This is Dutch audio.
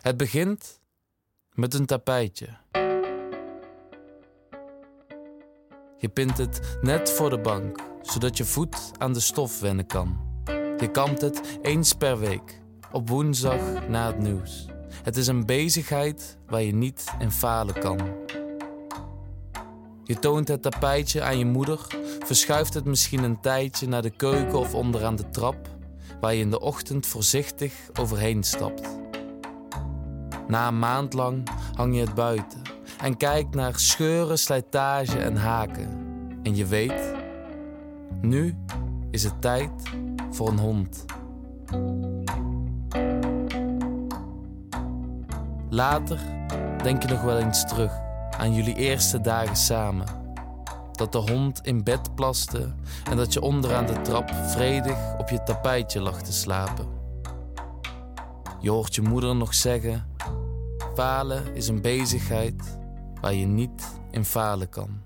Het begint met een tapijtje. Je pint het net voor de bank, zodat je voet aan de stof wennen kan. Je kamt het eens per week, op woensdag na het nieuws. Het is een bezigheid waar je niet in falen kan. Je toont het tapijtje aan je moeder, verschuift het misschien een tijdje naar de keuken of onderaan de trap, waar je in de ochtend voorzichtig overheen stapt. Na een maand lang hang je het buiten en kijkt naar scheuren, slijtage en haken. En je weet, nu is het tijd voor een hond. Later denk je nog wel eens terug aan jullie eerste dagen samen. Dat de hond in bed plaste en dat je onderaan de trap vredig op je tapijtje lag te slapen. Je hoort je moeder nog zeggen: falen is een bezigheid waar je niet in falen kan.